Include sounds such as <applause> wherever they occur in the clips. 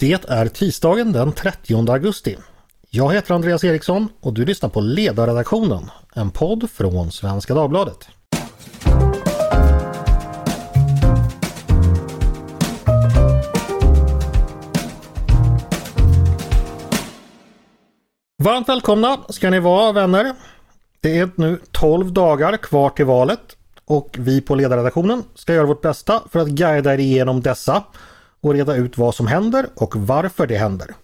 Det är tisdagen den 30 augusti. Jag heter Andreas Eriksson och du lyssnar på Ledarredaktionen, en podd från Svenska Dagbladet. Varmt välkomna ska ni vara vänner. Det är nu 12 dagar kvar till valet och vi på ledarredaktionen ska göra vårt bästa för att guida er igenom dessa och reda ut vad som händer och varför det händer.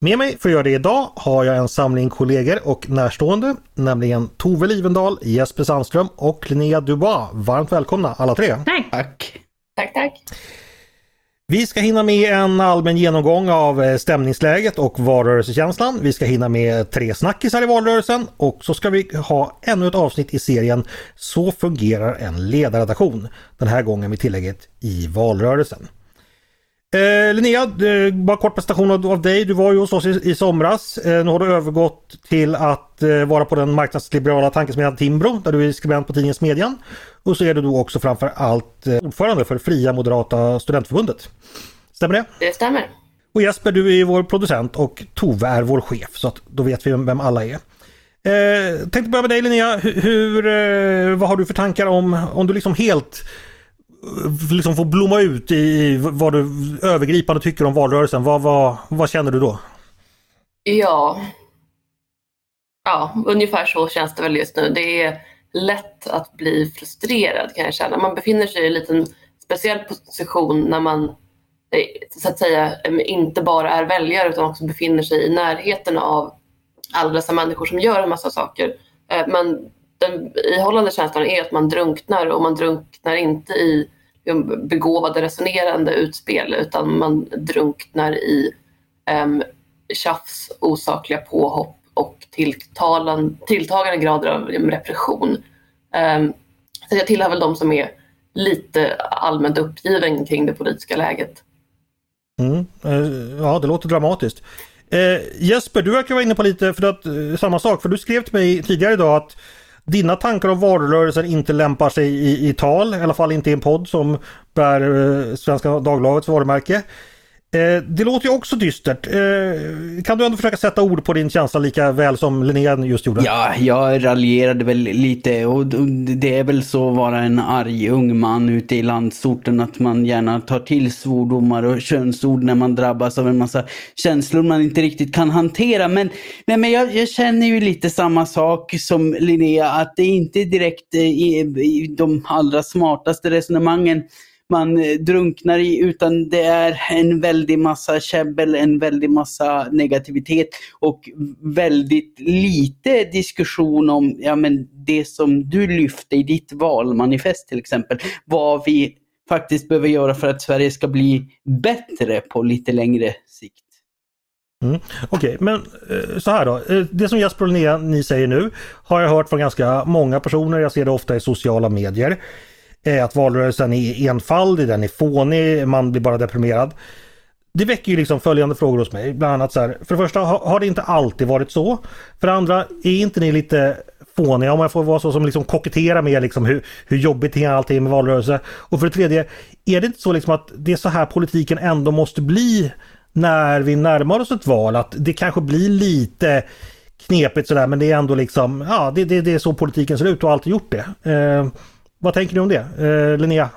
Med mig för att göra det idag har jag en samling kollegor och närstående, nämligen Tove Livendal, Jesper Sandström och Linnea Dubois. Varmt välkomna alla tre! Tack! Tack! Tack! Vi ska hinna med en allmän genomgång av eh, stämningsläget och valrörelsekänslan. Vi ska hinna med tre snackisar i valrörelsen och så ska vi ha ännu ett avsnitt i serien Så fungerar en ledarredaktion. Den här gången med tillägget i valrörelsen. Eh, Linnea, eh, bara kort presentation av, av dig. Du var ju hos oss i, i somras. Eh, nu har du övergått till att eh, vara på den marknadsliberala tankesmedjan Timbro där du är skribent på tidningen Smedjan. Och så är du då också framför allt eh, ordförande för Fria Moderata Studentförbundet. Stämmer det? Det stämmer. Och Jesper, du är vår producent och Tove är vår chef så att då vet vi vem alla är. Eh, tänkte börja med dig Linnea. Hur, hur eh, vad har du för tankar om, om du liksom helt Eh, liksom få blomma ut i vad du övergripande tycker om valrörelsen. Vad, vad, vad känner du då? Ja. Ja, ungefär så känns det väl just nu. Det är lätt att bli frustrerad kan jag känna. Man befinner sig i en liten speciell position när man eh, så att säga inte bara är väljare utan också befinner sig i närheten av alla dessa människor som gör en massa saker. Eh, men den ihållande känslan är att man drunknar och man drunknar inte i Um, begåvade resonerande utspel utan man drunknar i um, tjafs, osakliga påhopp och tilltalan, tilltagande grader av repression. Um, så jag tillhör väl de som är lite allmänt uppgiven kring det politiska läget. Mm. Eh, ja, det låter dramatiskt. Eh, Jesper, du verkar vara inne på lite för att, eh, samma sak, för du skrev till mig tidigare idag att dina tankar om valrörelsen inte lämpar sig i, i tal, i alla fall inte i en podd som bär eh, Svenska Dagbladets varumärke. Eh, det låter ju också dystert. Eh, kan du ändå försöka sätta ord på din känsla lika väl som Linnea just gjorde? Ja, jag raljerade väl lite och det är väl så att vara en arg ung man ute i landsorten att man gärna tar till svordomar och könsord när man drabbas av en massa känslor man inte riktigt kan hantera. Men, nej, men jag, jag känner ju lite samma sak som Linnea, att det inte direkt eh, i, i de allra smartaste resonemangen man eh, drunknar i utan det är en väldig massa käbbel, en väldig massa negativitet och väldigt lite diskussion om ja, men det som du lyfte i ditt valmanifest till exempel. Vad vi faktiskt behöver göra för att Sverige ska bli bättre på lite längre sikt. Mm. Okej, okay, men eh, så här då. Eh, det som Jesper och Linnea ni säger nu har jag hört från ganska många personer. Jag ser det ofta i sociala medier Eh, att valrörelsen är enfaldig, den är fånig, man blir bara deprimerad. Det väcker ju liksom följande frågor hos mig. Bland annat så här, för det första, har det inte alltid varit så? För det andra, är inte ni lite fåniga om jag får vara så som liksom koketterar med liksom hur, hur jobbigt allt är med valrörelse? Och för det tredje, är det inte så liksom att det är så här politiken ändå måste bli när vi närmar oss ett val? Att det kanske blir lite knepigt sådär men det är ändå liksom, ja det, det, det är så politiken ser ut och alltid gjort det. Eh, vad tänker du om det, eh, Linnea?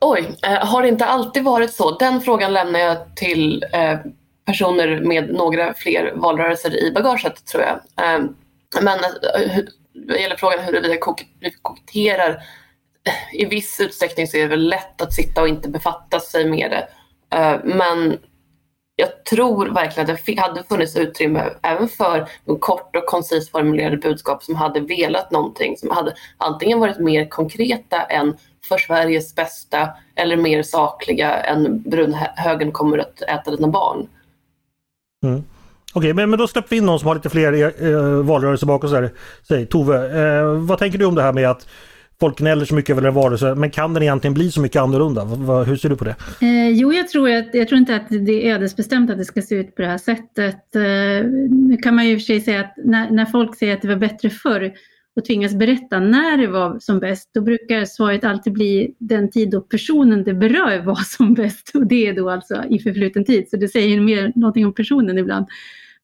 Oj, eh, har det inte alltid varit så? Den frågan lämnar jag till eh, personer med några fler valrörelser i bagaget tror jag. Eh, men eh, vad gäller frågan huruvida vi koketterar, eh, i viss utsträckning så är det väl lätt att sitta och inte befatta sig med det. Eh, men jag tror verkligen att det hade funnits utrymme även för kort och koncist formulerade budskap som hade velat någonting som hade antingen varit mer konkreta än för Sveriges bästa eller mer sakliga än brunhögern kommer att äta dina barn. Mm. Okej, okay, men, men då släpper vi in någon som har lite fler eh, eh valrörelser bakom sig. Tove, eh, vad tänker du om det här med att folk gnäller så mycket över en varelse, men kan den egentligen bli så mycket annorlunda? Hur ser du på det? Eh, jo, jag tror, att, jag tror inte att det är ödesbestämt att det ska se ut på det här sättet. Eh, nu kan man ju i och för sig säga att när, när folk säger att det var bättre förr och tvingas berätta när det var som bäst, då brukar svaret alltid bli den tid då personen det berör var som bäst. Och det är då alltså i förfluten tid, så det säger mer någonting om personen ibland.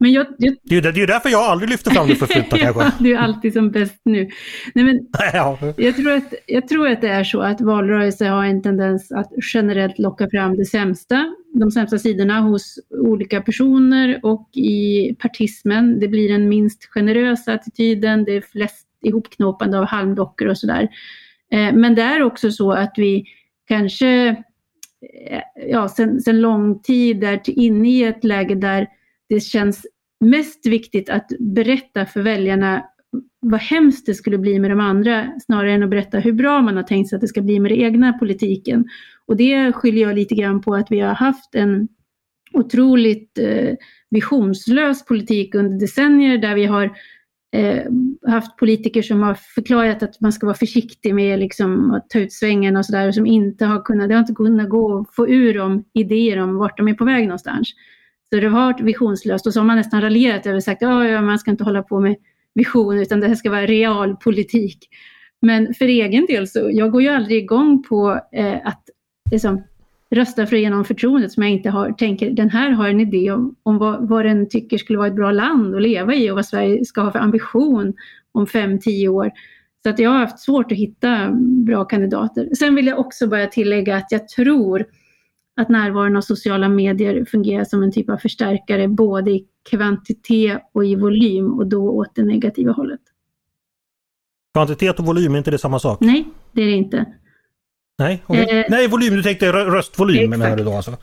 Men jag, jag... Det, är ju därför jag aldrig lyfter fram det förflutna <laughs> kanske. du är alltid som bäst nu. Nej, men <laughs> jag, tror att, jag tror att det är så att valrörelser har en tendens att generellt locka fram det sämsta, de sämsta sidorna hos olika personer och i partismen. Det blir den minst generösa attityden, det är flest ihopknåpande av halmdockor och sådär. Eh, men det är också så att vi kanske eh, ja, sen, sen lång tid är inne i ett läge där det känns mest viktigt att berätta för väljarna vad hemskt det skulle bli med de andra snarare än att berätta hur bra man har tänkt sig att det ska bli med den egna politiken. Och det skyller jag lite grann på att vi har haft en otroligt eh, visionslös politik under decennier där vi har eh, haft politiker som har förklarat att man ska vara försiktig med liksom, att ta ut svängen och sådär som inte har kunnat, det har inte kunnat gå att få ur dem idéer om vart de är på väg någonstans. Så det har varit visionslöst och så har man nästan raljerat över och sagt att ja, man ska inte hålla på med vision utan det här ska vara realpolitik. Men för egen del så, jag går ju aldrig igång på eh, att liksom, rösta för genom förtroendet som jag inte har, tänker den här har en idé om, om vad, vad den tycker skulle vara ett bra land att leva i och vad Sverige ska ha för ambition om fem, tio år. Så att jag har haft svårt att hitta bra kandidater. Sen vill jag också bara tillägga att jag tror att närvaron av sociala medier fungerar som en typ av förstärkare både i kvantitet och i volym och då åt det negativa hållet. Kvantitet och volym, är inte det samma sak? Nej, det är det inte. Nej, okay. eh, Nej volym, du tänkte röstvolym menar du då alltså?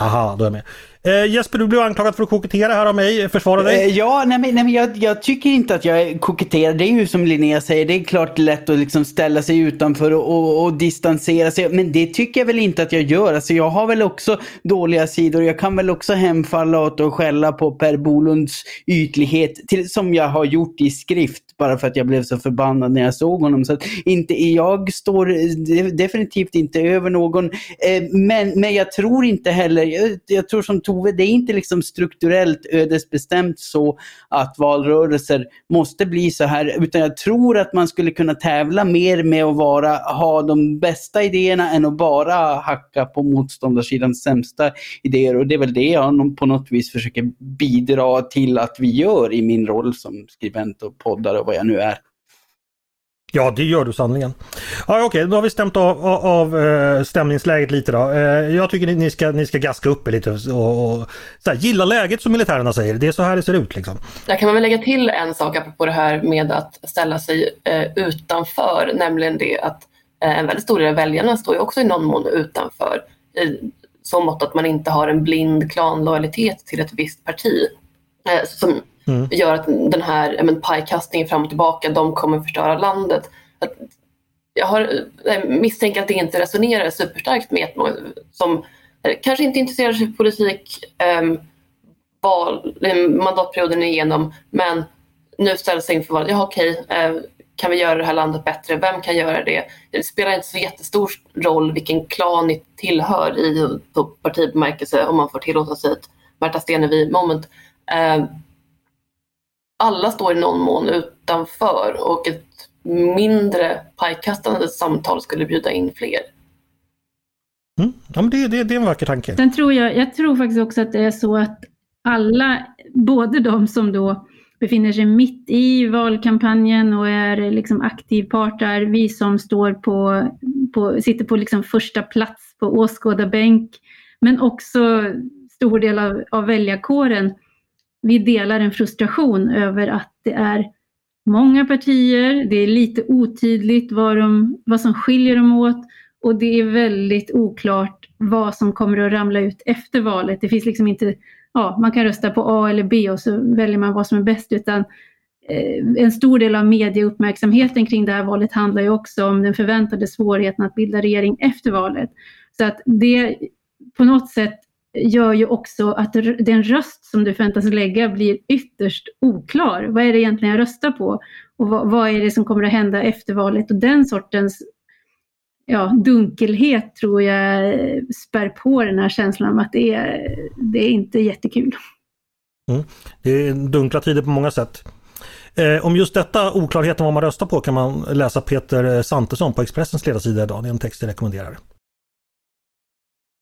Aha, då är jag med. Eh, Jesper, du blev anklagad för att kokettera här av mig. Försvara dig. Eh, ja, nej men, nej, men jag, jag, tycker inte att jag koketterar. Det är ju som Linnea säger, det är klart lätt att liksom ställa sig utanför och, och, och, distansera sig. Men det tycker jag väl inte att jag gör. Alltså, jag har väl också dåliga sidor. Jag kan väl också hemfalla åt att skälla på Per Bolunds ytlighet, till, som jag har gjort i skrift bara för att jag blev så förbannad när jag såg honom. Så att inte, jag står eh, definitivt inte över någon. Eh, men, men jag tror inte heller, jag, jag tror som Tove, det är inte liksom strukturellt ödesbestämt så att valrörelser måste bli så här, utan jag tror att man skulle kunna tävla mer med att vara, ha de bästa idéerna än att bara hacka på motståndarsidans sämsta idéer. Och det är väl det jag på något vis försöker bidra till att vi gör i min roll som skribent och poddare och vad jag nu är. Ja, det gör du sanningen. Ja, Okej, okay, då har vi stämt av, av, av eh, stämningsläget lite då. Eh, jag tycker ni, ska, ni ska gaska upp er lite och, och så här, gilla läget som militärerna säger. Det är så här det ser ut liksom. Där kan man väl lägga till en sak apropå det här med att ställa sig eh, utanför, nämligen det att en väldigt stor del av väljarna står ju också i någon mån utanför. I så mått att man inte har en blind klanlojalitet till ett visst parti. Som mm. gör att den här men, pajkastningen fram och tillbaka, de kommer förstöra landet. Att jag har, jag misstänker att det inte resonerar superstarkt med ett som eh, kanske inte intresserar sig för politik um, val, eh, mandatperioden igenom, men nu ställs sig inför valet. Ja, okej, uh, kan vi göra det här landet bättre? Vem kan göra det? Det spelar inte så jättestor roll vilken klan ni tillhör i partibemärkelse om man får tillåta sig ett Märta Stenevi-moment. Alla står i någon mån utanför och ett mindre pajkastande samtal skulle bjuda in fler. Mm. Ja, men det, det, det är en vacker tanke. Sen tror jag, jag tror faktiskt också att det är så att alla, både de som då befinner sig mitt i valkampanjen och är liksom aktiv part där, vi som står på, på sitter på liksom första plats på åskådarbänk, men också stor del av, av väljarkåren vi delar en frustration över att det är många partier, det är lite otydligt vad, de, vad som skiljer dem åt och det är väldigt oklart vad som kommer att ramla ut efter valet. Det finns liksom inte, ja, man kan rösta på A eller B och så väljer man vad som är bäst utan eh, en stor del av medieuppmärksamheten kring det här valet handlar ju också om den förväntade svårigheten att bilda regering efter valet. Så att det på något sätt gör ju också att den röst som du förväntas lägga blir ytterst oklar. Vad är det egentligen jag röstar på? Och vad, vad är det som kommer att hända efter valet? Och den sortens ja, dunkelhet tror jag spär på den här känslan om att det är, det är inte jättekul. Mm. Det är dunkla tider på många sätt. Eh, om just detta oklarheten vad man röstar på kan man läsa Peter Santesson på Expressens ledarsida idag. Det är en text jag rekommenderar.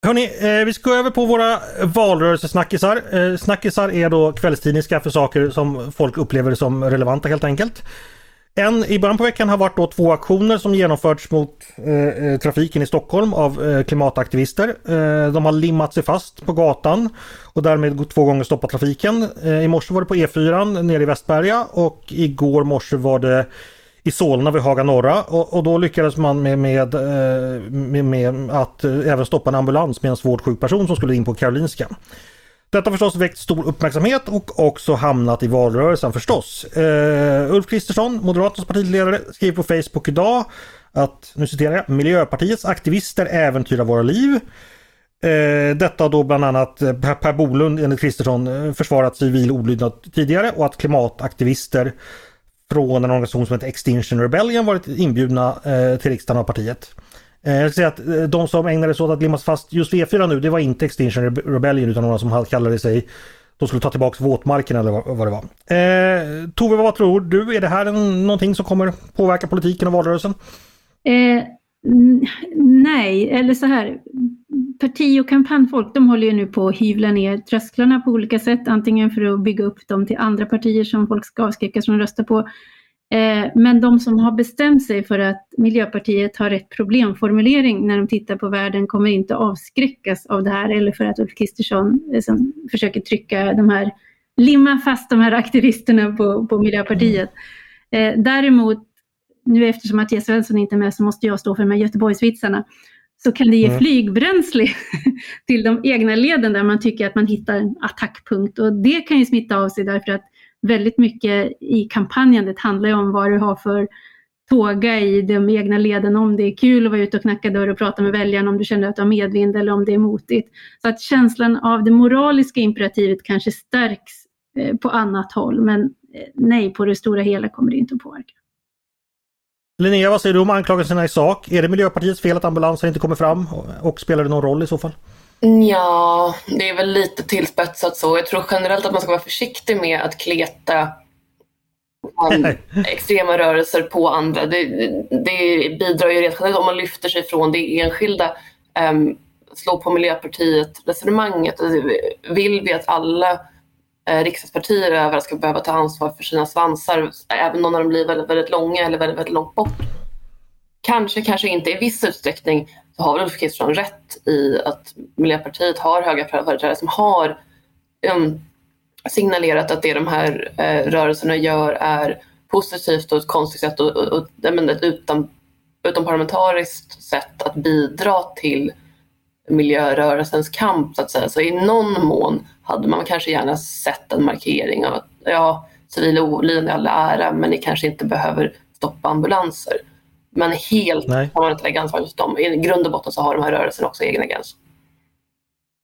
Hörni, eh, vi ska gå över på våra valrörelsesnackisar. Eh, snackisar är då kvällstidningar för saker som folk upplever som relevanta helt enkelt. En i början på veckan har varit då två aktioner som genomförts mot eh, eh trafiken i Stockholm av eh, klimataktivister. Eh, de har limmat sig fast på gatan och därmed två gånger stoppat trafiken. Eh, I morse var det på E4 nere i Västberga och igår morse var det i Solna vid Haga norra och, och då lyckades man med, med, eh, med, med, att eh, även stoppa en ambulans med en svårt sjuk person som skulle in på Karolinska. Detta har förstås väckt stor uppmärksamhet och också hamnat i valrörelsen förstås. Uh, Ulf Kristersson, Moderaternas partiledare, skriver på Facebook idag att, nu citerar jag, Miljöpartiets aktivister äventyrar våra liv. Uh, detta då bland annat per Bolund enligt Kristersson försvarat civil olydnad tidigare och att klimataktivister från en organisation som heter Extinction Rebellion varit inbjudna eh, till riksdagen av partiet. Eh, jag ska säga att eh, de som ägnade sig åt att limmas fast just e V4 nu, det var inte Extinction Rebellion utan några som kallade sig de skulle ta tillbaka våtmarken eller vad det var. Eh, Tove, vad tror du? Är det här en, någonting som kommer påverka politiken och valrörelsen? Eh, Mm, nej, eller så här parti och kampanjfolk de håller ju nu på att hyvla ner trösklarna på olika sätt, antingen för att bygga upp dem till andra partier som folk ska avskräckas från att rösta på. Eh, men de som har bestämt sig för att Miljöpartiet har rätt problemformulering när de tittar på världen kommer inte avskräckas av det här eller för att Ulf Kristersson eh, försöker trycka de här, limma fast de här aktivisterna på, på Miljöpartiet. Eh, däremot, nu eftersom Mattias Svensson inte är med så måste jag stå för de här Göteborgsvitsarna så kan det ge mm. flygbränsle <laughs> till de egna leden där man tycker att man hittar en attackpunkt. Och det kan ju smitta av sig därför att väldigt mycket i kampanjandet handlar ju om vad du har för tåga i de egna leden, om det är kul att vara ute och knacka dörr och prata med väljarna, om du känner att du har medvind eller om det är motigt. Så att känslan av det moraliska imperativet kanske stärks eh, på annat håll, men eh, nej, på det stora hela kommer det inte att påverka. Linnea, vad säger du om anklagelserna i sak? Är det Miljöpartiets fel att ambulansen inte kommer fram och spelar det någon roll i så fall? Ja, det är väl lite tillspetsat så. Jag tror generellt att man ska vara försiktig med att kleta um, extrema rörelser på andra. Det, det bidrar ju rent generellt om man lyfter sig från det enskilda um, slå på Miljöpartiet resonemanget. Vill vi att alla Eh, riksdagspartier över ska behöva ta ansvar för sina svansar, även om de blir väldigt, väldigt långa eller väldigt, väldigt långt bort. Kanske, kanske inte. I viss utsträckning så har väl Ulf Kristersson rätt i att Miljöpartiet har höga företrädare som har um, signalerat att det de här eh, rörelserna gör är positivt och ett konstigt sätt och, och, och ett utan, utomparlamentariskt sätt att bidra till miljörörelsens kamp så att säga. Så i någon mån hade man kanske gärna sett en markering av att ja, civila olydnad i all ära, men ni kanske inte behöver stoppa ambulanser. Men helt Nej. kan man inte lägga ansvaret hos dem. I grund och botten så har de här rörelserna också egna gränser.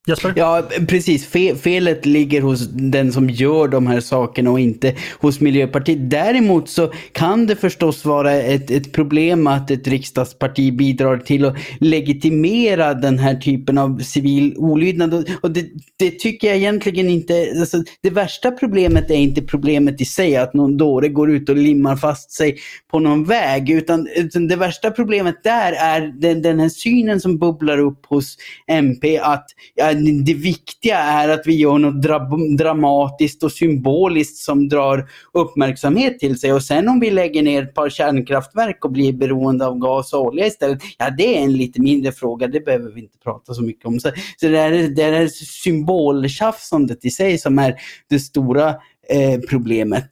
Jesper? Ja, precis. felet ligger hos den som gör de här sakerna och inte hos Miljöpartiet. Däremot så kan det förstås vara ett, ett problem att ett riksdagsparti bidrar till att legitimera den här typen av civil olydnad. Och det, det tycker jag egentligen inte... Alltså, det värsta problemet är inte problemet i sig, att någon dåre går ut och limmar fast sig på någon väg. Utan, utan det värsta problemet där är den, den här synen som bubblar upp hos MP att ja, det viktiga är att vi gör något dra dramatiskt och symboliskt som drar uppmärksamhet till sig. Och sen om vi lägger ner ett par kärnkraftverk och blir beroende av gas och olja istället, ja det är en lite mindre fråga, det behöver vi inte prata så mycket om. Så, så det, är, det är symboltjafsandet i sig som är det stora eh, problemet.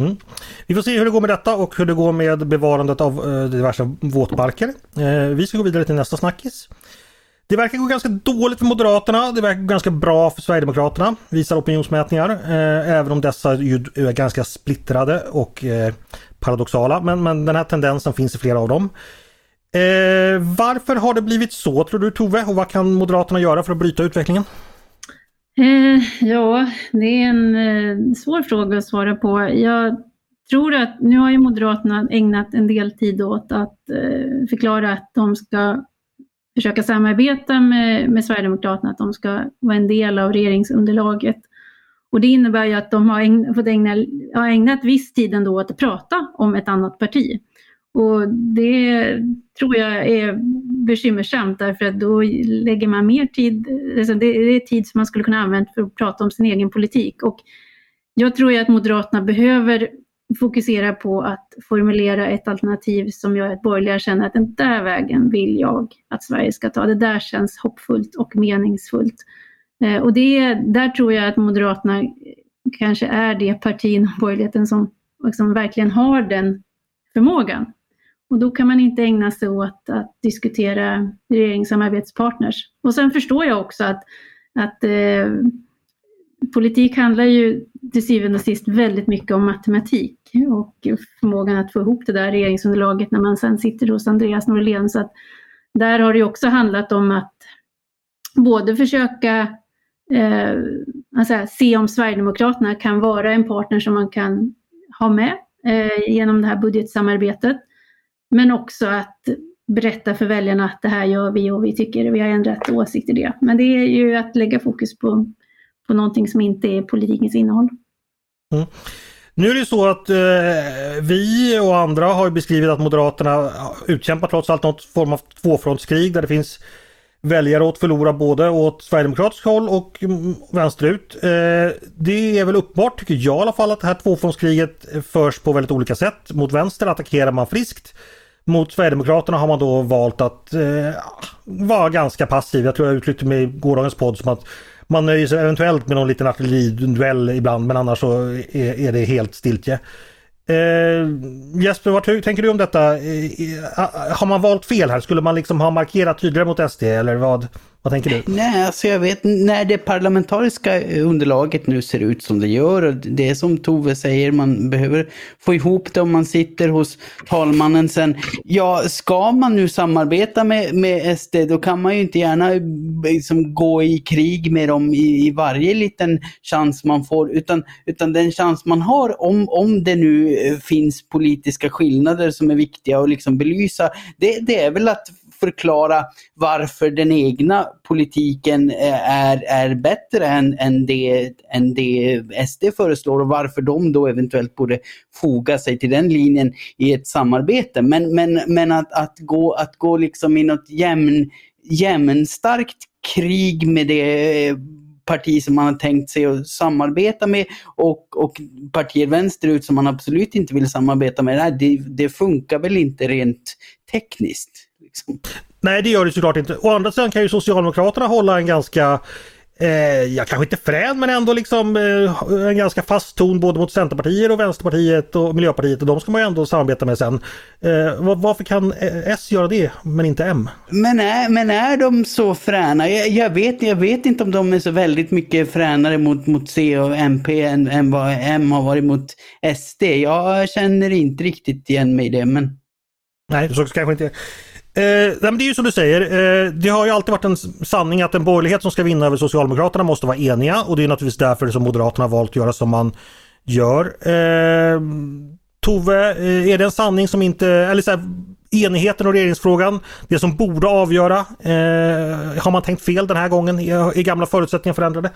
Mm. Vi får se hur det går med detta och hur det går med bevarandet av eh, diverse våtmarker. Eh, vi ska gå vidare till nästa snackis. Det verkar gå ganska dåligt för Moderaterna. Det verkar gå ganska bra för Sverigedemokraterna, visar opinionsmätningar. Eh, även om dessa är ganska splittrade och eh, paradoxala. Men, men den här tendensen finns i flera av dem. Eh, varför har det blivit så tror du Tove och vad kan Moderaterna göra för att bryta utvecklingen? Eh, ja, det är en eh, svår fråga att svara på. Jag tror att nu har ju Moderaterna ägnat en del tid åt att eh, förklara att de ska försöka samarbeta med, med Sverigedemokraterna, att de ska vara en del av regeringsunderlaget. Och det innebär ju att de har ägn, fått ägna, har ägnat viss tid ändå att prata om ett annat parti. Och det tror jag är bekymmersamt därför att då lägger man mer tid, alltså det är tid som man skulle kunna använda för att prata om sin egen politik. Och jag tror ju att Moderaterna behöver fokusera på att formulera ett alternativ som gör att borgerliga känner att den där vägen vill jag att Sverige ska ta. Det där känns hoppfullt och meningsfullt. Eh, och det, där tror jag att Moderaterna kanske är det parti inom borgerligheten som liksom verkligen har den förmågan. Och då kan man inte ägna sig åt att diskutera regeringssamarbetspartners. Och sen förstår jag också att, att eh, politik handlar ju till syvende och sist väldigt mycket om matematik och förmågan att få ihop det där regeringsunderlaget när man sen sitter hos Andreas Norlén. Så att där har det också handlat om att både försöka eh, alltså, se om Sverigedemokraterna kan vara en partner som man kan ha med eh, genom det här budgetsamarbetet. Men också att berätta för väljarna att det här gör vi och vi tycker vi har ändrat åsikt i det. Men det är ju att lägga fokus på, på någonting som inte är politikens innehåll. Mm. Nu är det så att eh, vi och andra har beskrivit att Moderaterna utkämpar trots allt något form av tvåfrontskrig där det finns väljare att förlora både åt Sverigedemokratiskt håll och mm, vänsterut. Eh, det är väl uppenbart, tycker jag i alla fall, att det här tvåfrontskriget förs på väldigt olika sätt. Mot vänster attackerar man friskt. Mot Sverigedemokraterna har man då valt att eh, vara ganska passiv. Jag tror jag uttryckte mig i gårdagens podd som att man nöjer sig eventuellt med någon liten artilleriduell ibland men annars så är, är det helt stiltje. Eh, Jesper, vad tänker du om detta? Eh, har man valt fel här? Skulle man liksom ha markerat tydligare mot SD eller vad? Vad tänker du? Nej, alltså jag vet när det parlamentariska eh, underlaget nu ser ut som det gör och det är som Tove säger, man behöver få ihop det om man sitter hos talmannen sen. Ja, ska man nu samarbeta med, med SD då kan man ju inte gärna eh, liksom, gå i krig med dem i, i varje liten chans man får utan, utan den chans man har om, om det nu eh, finns politiska skillnader som är viktiga att liksom belysa, det, det är väl att förklara varför den egna politiken eh, är, är bättre än, än, det, än det SD föreslår och varför de då eventuellt borde foga sig till den linjen i ett samarbete. Men, men, men att, att, gå, att gå liksom i något jämn, jämnstarkt krig med det eh, parti som man har tänkt sig att samarbeta med och, och partier vänsterut som man absolut inte vill samarbeta med. Det, det funkar väl inte rent tekniskt. Liksom. Nej det gör det såklart inte. Å andra sidan kan ju Socialdemokraterna hålla en ganska eh, ja, kanske inte frän men ändå liksom eh, en ganska fast ton både mot Centerpartiet och Vänsterpartiet och Miljöpartiet och de ska man ju ändå samarbeta med sen. Eh, var, varför kan eh, S göra det men inte M? Men är, men är de så fräna? Jag, jag, vet, jag vet inte om de är så väldigt mycket fränare mot, mot C och MP än, än vad M har varit mot SD. Jag känner inte riktigt igen mig i det men... Nej, så kanske inte Eh, det är ju som du säger, eh, det har ju alltid varit en sanning att en borgerlighet som ska vinna över Socialdemokraterna måste vara eniga och det är naturligtvis därför som Moderaterna har valt att göra som man gör. Eh, Tove, eh, är det en sanning som inte, eller så här, enigheten och regeringsfrågan, det som borde avgöra, eh, har man tänkt fel den här gången? Är, är gamla förutsättningar förändrade?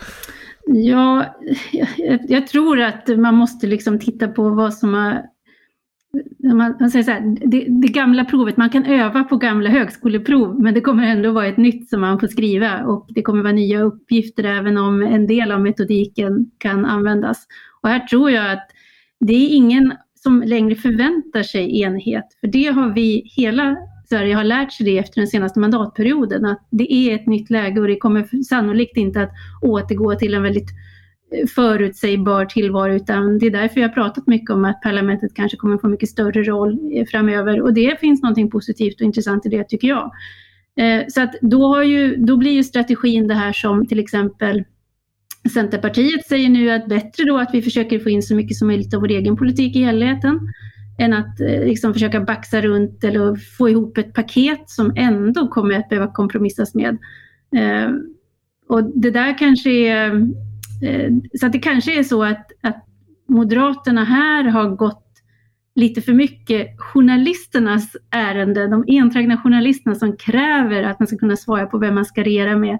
Ja, jag, jag, tror att man måste liksom titta på vad som har man, man säger så här, det, det, gamla provet, man kan öva på gamla högskoleprov men det kommer ändå vara ett nytt som man får skriva och det kommer vara nya uppgifter även om en del av metodiken kan användas. Och här tror jag att det är ingen som längre förväntar sig enighet, för det har vi hela Sverige har lärt sig det efter den senaste mandatperioden, att det är ett nytt läge och det kommer sannolikt inte att återgå till en väldigt förutsägbar tillvaro utan det är därför jag har pratat mycket om att parlamentet kanske kommer få mycket större roll eh, framöver och det finns någonting positivt och intressant i det tycker jag. Eh, så att då, har ju, då blir ju strategin det här som till exempel Centerpartiet säger nu att bättre då att vi försöker få in så mycket som möjligt av vår egen politik i helheten än att eh, liksom försöka baxa runt eller få ihop ett paket som ändå kommer att behöva kompromissas med. Och det där kanske är Eh, så att det kanske är så att, att Moderaterna här har gått lite för mycket journalisternas ärende, de enträgna journalisterna som kräver att man ska kunna svara på vem man ska regera med,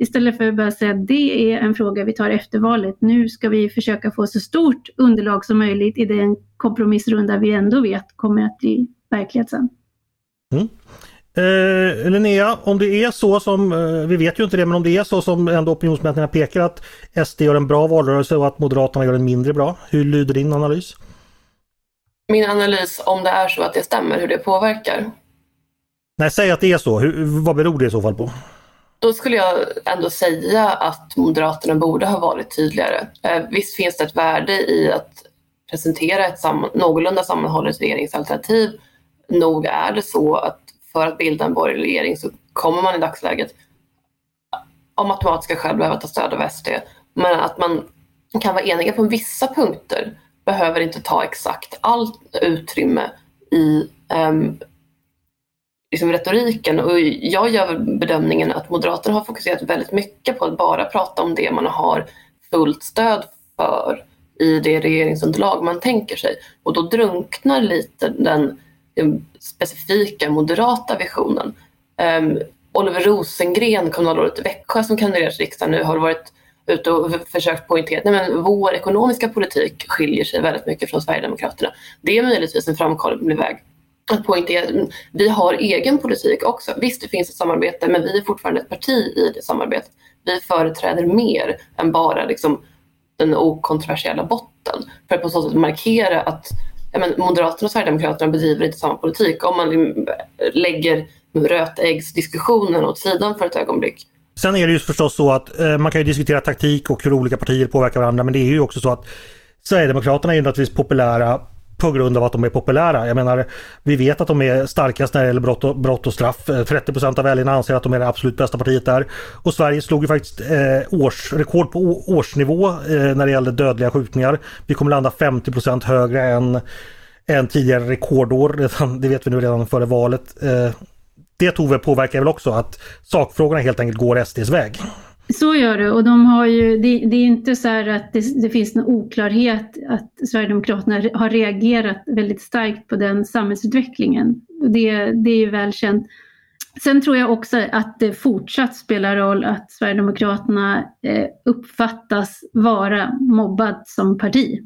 Istället för att bara säga att det är en fråga vi tar efter valet. Nu ska vi försöka få så stort underlag som möjligt i den kompromissrunda vi ändå vet kommer att bli verklighet sen. Mm. Eh, Linnea, om det är så som, eh, vi vet ju inte det, men om det är så som ändå opinionsmätningarna pekar att SD gör en bra valrörelse och att Moderaterna gör en mindre bra. Hur lyder din analys? Min analys, om det är så att det stämmer, hur det påverkar. Nej, säg att det är så. Hur, vad beror det i så fall på? Då skulle jag ändå säga att Moderaterna borde ha varit tydligare. Eh, visst finns det ett värde i att presentera ett samman, någorlunda sammanhållet regeringsalternativ. Nog är det så att för att bilda en borgerlig regering så kommer man i dagsläget av matematiska skäl behöva ta stöd av SD. Men att man kan vara eniga på vissa punkter behöver inte ta exakt allt utrymme i um, liksom retoriken. Och jag gör bedömningen att Moderaterna har fokuserat väldigt mycket på att bara prata om det man har fullt stöd för i det regeringsunderlag man tänker sig. Och då drunknar lite den specifika moderata visionen. Um, ehm, Oliver Rosengren, kommunalrådet i Växjö som kandiderar till riksdagen nu, har varit ute och försökt poängtera att vår ekonomiska politik skiljer sig väldigt mycket från Sverigedemokraterna. Det är möjligtvis en framkomlig väg att poängtera. Vi har egen politik också. Visst, det finns ett samarbete, men vi är fortfarande ett parti i det samarbetet. Vi företräder mer än bara liksom, den okontroversiella botten för att på så sätt markera att men Moderaterna och Sverigedemokraterna bedriver inte samma politik. Om man lägger rötäggsdiskussionen åt sidan för ett ögonblick. Sen är det ju förstås så att eh, man kan ju diskutera taktik och hur olika partier påverkar varandra men det är ju också så att Sverigedemokraterna är ju naturligtvis populära på grund av att de är populära. Jag menar, vi vet att de är starkast när det gäller brott och, brott och straff. Eh, 30 av väljarna anser att de är det absolut bästa partiet där. Och Sverige slog ju faktiskt eh, årsrekord på årsnivå eh, när det gäller dödliga skjutningar. Vi kommer landa 50% högre än, än tidigare rekordår. Det vet vi nu redan före valet. Eh, det Tove påverkar väl också att sakfrågorna helt enkelt går SDs väg. Så gör det och de har ju, det, det är inte så att det, det, finns någon oklarhet att Sverigedemokraterna har reagerat väldigt starkt på den samhällsutvecklingen. Det, det är ju välkänt. Sen tror jag också att det fortsatt spelar roll att Sverigedemokraterna eh, uppfattas vara mobbad som parti.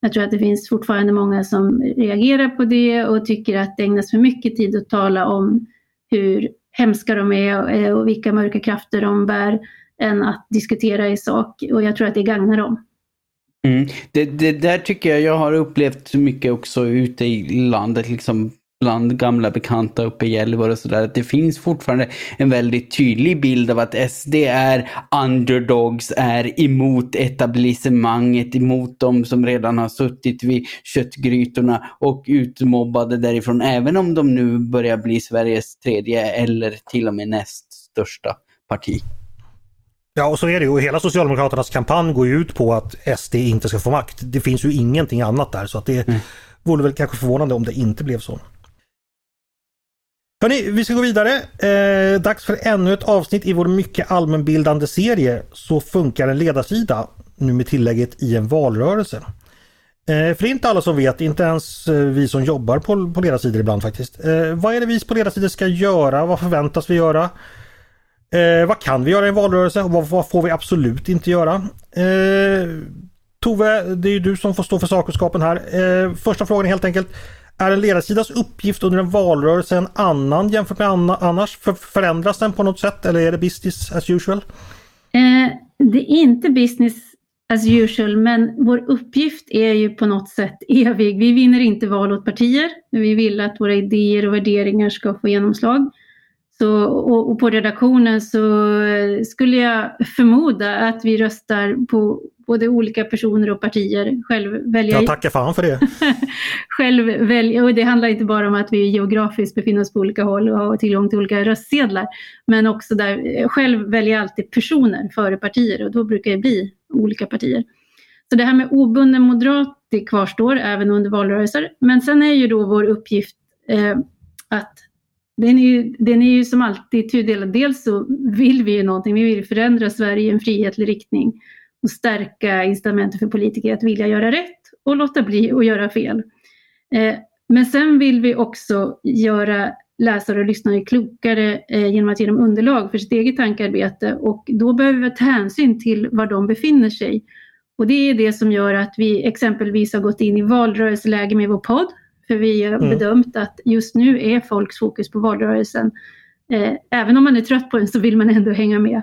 Jag tror att det finns fortfarande många som reagerar på det och tycker att det ägnas för mycket tid att tala om hur hemska de är och eh, vilka mörka krafter de bär än att diskutera i sak. Och jag tror att det gagnar dem. Mm. Det, det där tycker jag jag har upplevt mycket också ute i landet. Liksom bland gamla bekanta uppe i Gällivare och sådär. Att det finns fortfarande en väldigt tydlig bild av att SD är underdogs, är emot etablissemanget, emot de som redan har suttit vid köttgrytorna och utmobbade därifrån. Även om de nu börjar bli Sveriges tredje eller till och med näst största parti. Ja, och så är det ju. Hela Socialdemokraternas kampanj går ju ut på att SD inte ska få makt. Det finns ju ingenting annat där så att det mm. vore väl kanske förvånande om det inte blev så. Hörrni, vi ska gå vidare. Eh, dags för ännu ett avsnitt i vår mycket allmänbildande serie Så funkar en ledarsida. Nu med tillägget i en valrörelse. Eh, för inte alla som vet, inte ens eh, vi som jobbar på, på ledarsidor ibland faktiskt. Eh, vad är det vi på ledarsidor ska göra? Vad förväntas vi göra? Eh, vad kan vi göra i en valrörelse och vad, vad får vi absolut inte göra? Eh, Tove, det är ju du som får stå för sakkunskapen här. Eh, första frågan är helt enkelt är en ledarsidas uppgift under en valrörelse en annan jämfört med annars? För, förändras den på något sätt eller är det business as usual? Eh, det är inte business as usual, men vår uppgift är ju på något sätt <laughs> evig. Vi vinner inte val åt partier. Vi vill att våra idéer och värderingar ska få genomslag. Så, och, och, på redaktionen så skulle jag förmoda att vi röstar på både olika personer och partier. Själv välja... Jag tackar fan för det. <laughs> själv välja, och det handlar inte bara om att vi geografiskt befinner oss på olika håll och har tillgång till olika röstsedlar. Men också där, själv väljer jag alltid personer före partier och då brukar det bli olika partier. Så det här med obunden moderat, det kvarstår även under valrörelser. Men sen är ju då vår uppgift eh, att den är, ju, den är ju som alltid tudelad. Dels så vill vi ju någonting, vi vill förändra Sverige i en frihetlig riktning och stärka incitamenten för politiker att vilja göra rätt och låta bli att göra fel. Eh, men sen vill vi också göra läsare och lyssnare klokare eh, genom att ge dem underlag för sitt eget tankearbete och då behöver vi ta hänsyn till var de befinner sig. Och det är det som gör att vi exempelvis har gått in i valrörelseläge med vår podd. För vi har mm. bedömt att just nu är folks fokus på valrörelsen. Eh, även om man är trött på den så vill man ändå hänga med.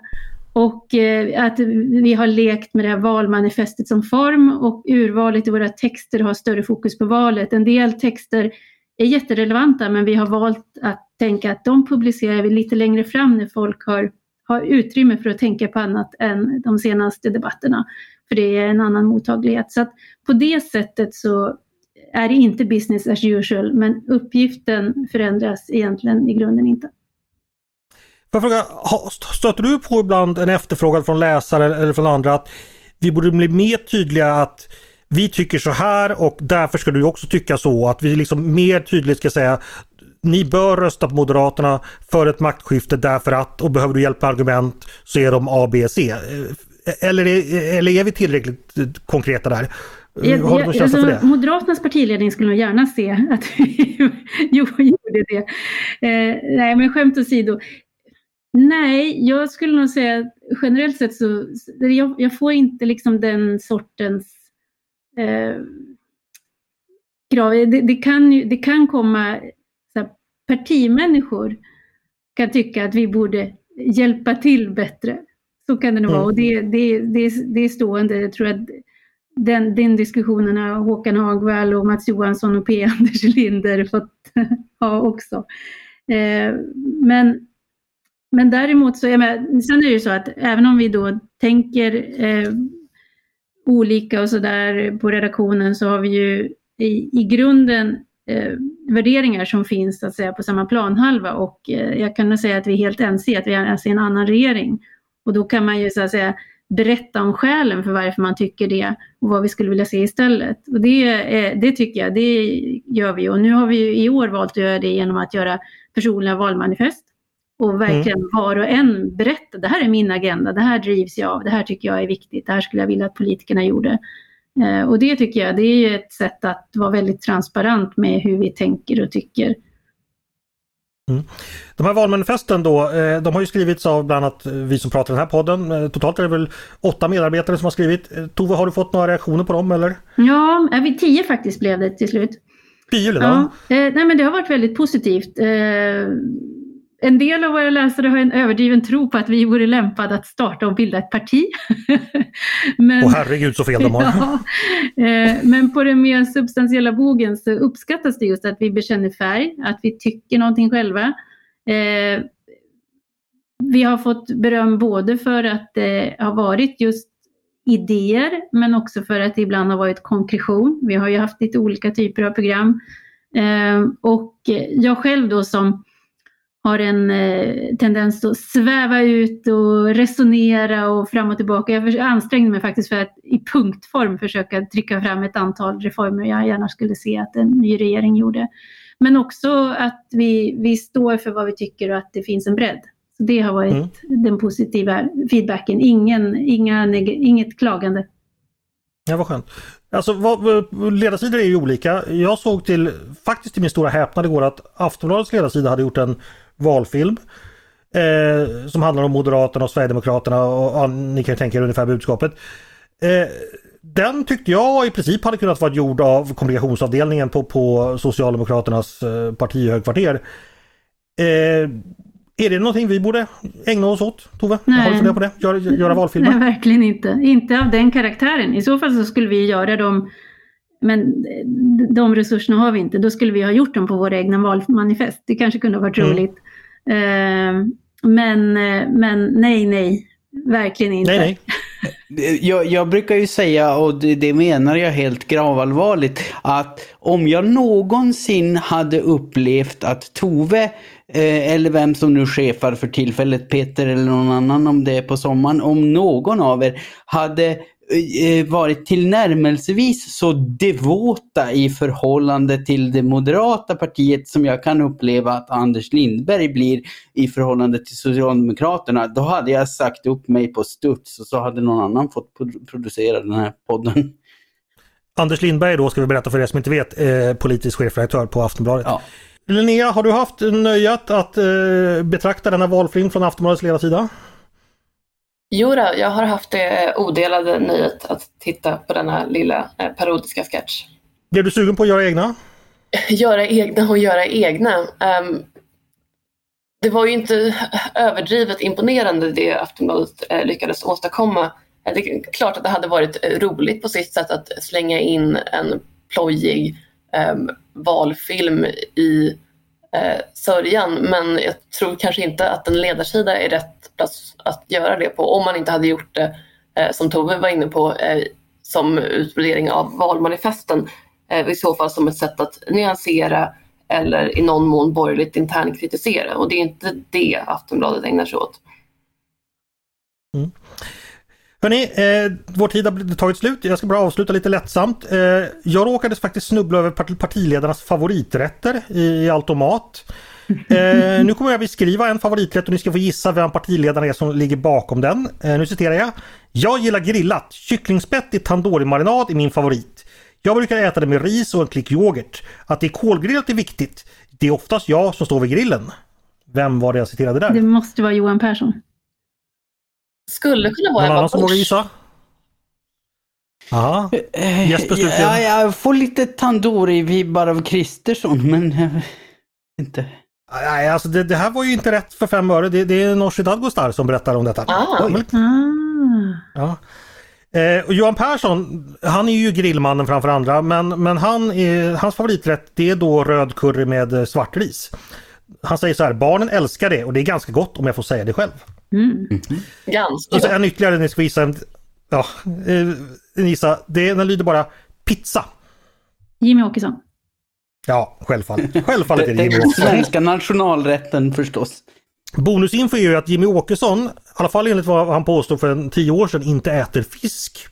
Och eh, att vi har lekt med det här valmanifestet som form och urvalet i våra texter har större fokus på valet. En del texter är jätterelevanta men vi har valt att tänka att de publicerar vi lite längre fram när folk har, har utrymme för att tänka på annat än de senaste debatterna. För det är en annan mottaglighet. Så att på det sättet så är det inte business as usual men uppgiften förändras egentligen i grunden inte. Får jag fråga, stöter du på ibland en efterfrågan från läsare eller från andra att vi borde bli mer tydliga att vi tycker så här och därför ska du också tycka så. Att vi liksom mer tydligt ska säga ni bör rösta på Moderaterna för ett maktskifte därför att och behöver du hjälp med argument så är de A, B, C. Eh, eller är, eller är vi tillräckligt eh, konkreta där? Jag, Har du alltså, för det? Moderaternas partiledning skulle nog gärna se att vi <laughs> gjorde det. Eh, nej men skämt åsido. Nej, jag skulle nog säga generellt sett så jag, jag får inte liksom den sortens eh, krav. Det, det, kan, ju, det kan komma här, partimänniskor kan tycka att vi borde hjälpa till bättre. Så kan det nog mm. vara och det, det, det, det är stående. Jag tror att den, den diskussionen har Håkan Hagvall och Mats Johansson och P. <laughs> Anders Linder fått <laughs> ha också. Eh, men men däremot så, jag med, sen är det ju så att även om vi då tänker eh, olika och sådär på redaktionen så har vi ju i, i grunden eh, värderingar som finns så att säga på samma planhalva och eh, jag kan nog säga att vi är helt ense att vi är alltså en annan regering. Och då kan man ju så att säga berätta om skälen för varför man tycker det och vad vi skulle vilja se istället. Och det, det tycker jag, det gör vi och nu har vi i år valt att göra det genom att göra personliga valmanifest och verkligen mm. var och en berätta, det här är min agenda, det här drivs jag av, det här tycker jag är viktigt, det här skulle jag vilja att politikerna gjorde. Eh, och det tycker jag, det är ett sätt att vara väldigt transparent med hur vi tänker och tycker. Mm. De här valmanifesten då, eh, de har ju skrivits av bland annat vi som pratar i den här podden. Eh, totalt är det väl åtta medarbetare som har skrivit. Tove, har du fått några reaktioner på dem eller? Ja, vi tio faktiskt blev det till slut. Tio? Ja. Nej men det har varit väldigt positivt en del av våra läsare har en överdriven tro på att vi vore lämpade att starta och bilda ett parti. <laughs> men, Åh herregud så fel de har. <laughs> Ja, eh, men på den mer substantiella bogen så uppskattas det just att vi bekänner färg, att vi tycker någonting själva. Eh, vi har fått beröm både för att det har varit just idéer men också för att det ibland har varit konkretion. Vi har ju haft lite olika typer av program. Eh, och jag själv då som har en eh, tendens att sväva ut och resonera och fram och tillbaka. Jag ansträngde mig faktiskt för att i punktform försöka trycka fram ett antal reformer jag gärna skulle se att en ny regering gjorde. Men också att vi, vi står för vad vi tycker och att det finns en bredd. Så det har varit mm. den positiva feedbacken, Ingen, inga, inget klagande. Ja, vad skönt. Alltså vad, ledarsidor är ju olika. Jag såg till, faktiskt till min stora häpnad igår att Aftonbladets ledarsida hade gjort en valfilm. Eh, som handlar om Moderaterna och Sverigedemokraterna och ja, ni kan tänka er ungefär budskapet. Eh, den tyckte jag i princip hade kunnat vara gjord av kommunikationsavdelningen på, på Socialdemokraternas eh, partihögkvarter. Eh, är det någonting vi borde ägna oss åt, Tove? Nej. Har du funderat på det? Gör, göra valfilmer? Nej, verkligen inte. Inte av den karaktären. I så fall så skulle vi göra dem men de resurserna har vi inte. Då skulle vi ha gjort dem på våra egna valmanifest. Det kanske kunde ha varit mm. roligt. Uh, men, men nej, nej. Verkligen inte. Nej, nej. <laughs> Jag, jag, brukar ju säga, och det, det, menar jag helt gravallvarligt, att om jag någonsin hade upplevt att Tove, eh, eller vem som nu chefar för tillfället, Peter eller någon annan om det är på sommaren, om någon av er hade varit tillnärmelsevis så devota i förhållande till det moderata partiet som jag kan uppleva att Anders Lindberg blir i förhållande till Socialdemokraterna, då hade jag sagt upp mig på studs och så hade någon annan fått producera den här podden. Anders Lindberg då, ska vi berätta för er som inte vet, eh, politisk chefredaktör på Aftonbladet. Ja. Linnea, har du haft nöjet att eh, betrakta denna valfilm från Aftonbladets ledarsida? Jo då, jag har haft det odelade nöjet att titta på denna lilla eh, parodiska sketch. Blev du sugen på att göra egna? göra egna och göra egna. Um, det var ju inte överdrivet imponerande det Aftonbladet eh, lyckades åstadkomma. Det är klart att det hade varit roligt på sitt sätt att slänga in en plojig um, valfilm i eh, sörjan men jag tror kanske inte att en ledarsida är rätt plats att göra det på om man inte hade gjort det eh, som Tove var inne på eh, som utvärdering av valmanifesten eh, i så fall som ett sätt att nyansera eller i någon mån borgerligt internkritisera och det är inte det Aftonbladet ägnar sig åt. Mm. Hörni, eh, vår tid har tagit slut. Jag ska bara avsluta lite lättsamt. Eh, jag råkade faktiskt snubbla över partiledarnas favoriträtter i, i Altomat. <laughs> Eh, nu kommer jag beskriva en favoriträtt och ni ska få gissa vem partiledaren är som ligger bakom den. Eh, nu citerar jag. Jag gillar grillat. Kycklingspett i tandoori-marinad är min favorit. Jag brukar äta det med ris och en klick yoghurt. Att det är kolgrillat är viktigt. Det är oftast jag som står vid grillen. Vem var det jag citerade där? Det måste vara Johan Persson. Skulle kunna vara Någon Ebba annan som vågar gissa? Ja, Eh, Jesper, slutligen. ja, jag får lite tandoori-vibbar av Kristersson, men vet inte. Nej, alltså det, det här var ju inte rätt för fem öre. Det, det är Nooshi Dadgostar som berättar om detta. Ah. Ah. Ja. Eh, och Johan Persson, han är ju grillmannen framför andra, men, men han är, hans favoriträtt det är då röd curry med eh, svartris. Han säger så här, barnen älskar det och det är ganska gott om jag får säga det själv. Mm. Ganska Och så gott. en ytterligare, ni ska gissa en, ja, eh, ni gissa, det, den lyder bara pizza. Jimmy Åkesson. Ja, självfallet. Självfallet är det Jimmy Den Åkesson. svenska nationalrätten förstås. Bonusinfo är ju att Jimmy Åkesson, i alla fall enligt vad han påstod för en tio år sedan, inte äter fisk.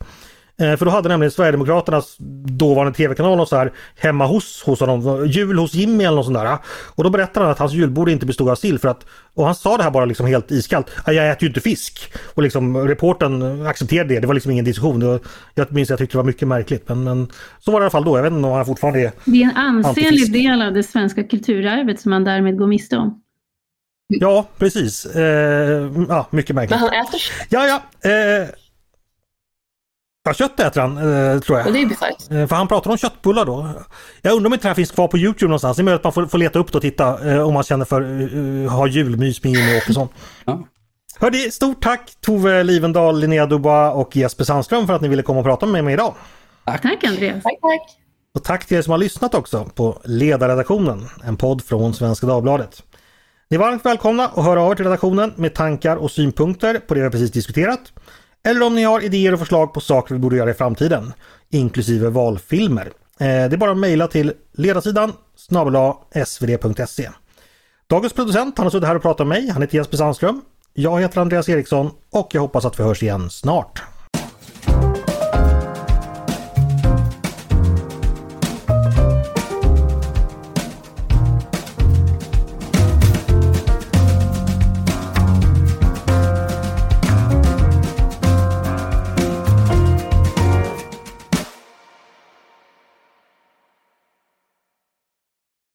Eh, För då hade nämligen Sverigedemokraternas dåvarande tv-kanal så här hemma hos, hos honom, jul hos Jimmy eller något sånt där. Och då berättade han att hans julbord inte bestod av sill för att, och han sa det här bara liksom helt iskallt, "Ja, jag äter ju inte fisk. Och liksom reporten accepterade det, det var liksom ingen diskussion. Var, jag minns att jag tyckte det var mycket märkligt men, men så var det i alla fall då, jag vet inte om han fortfarande är Det är en ansenlig Antifisk. del av det svenska kulturarvet som man därmed går miste om. Ja, precis. Eh, ja, mycket märkligt. Men han äter Ja, ja. Eh, ja, kött äter han, eh, tror jag. och det är bisarrt. Eh, För han pratar om köttbullar då. Jag undrar om inte det här finns kvar på Youtube någonstans. Det är möjligt att man får, får leta upp det och titta eh, om man känner för att ha julmys med Jimmy Åkesson. <laughs> Ja. Hörde, stort tack Tove Livendal, Linnea Dubois och Jesper Sandström för att ni ville komma och prata med mig idag. Tack Andreas. Tack, tack. Och tack till er som har lyssnat också på Ledarredaktionen, en podd från Svenska Dagbladet. Ni är varmt välkomna att höra av er till redaktionen med tankar och synpunkter på det vi precis diskuterat. Eller om ni har idéer och förslag på saker vi borde göra i framtiden, inklusive valfilmer. Eh, det är bara att mejla till ledarsidan snabel svd.se. Dagens producent han har suttit här och pratat med mig, han heter Jesper Sandström. Jag heter Andreas Eriksson och jag hoppas att vi hörs igen snart.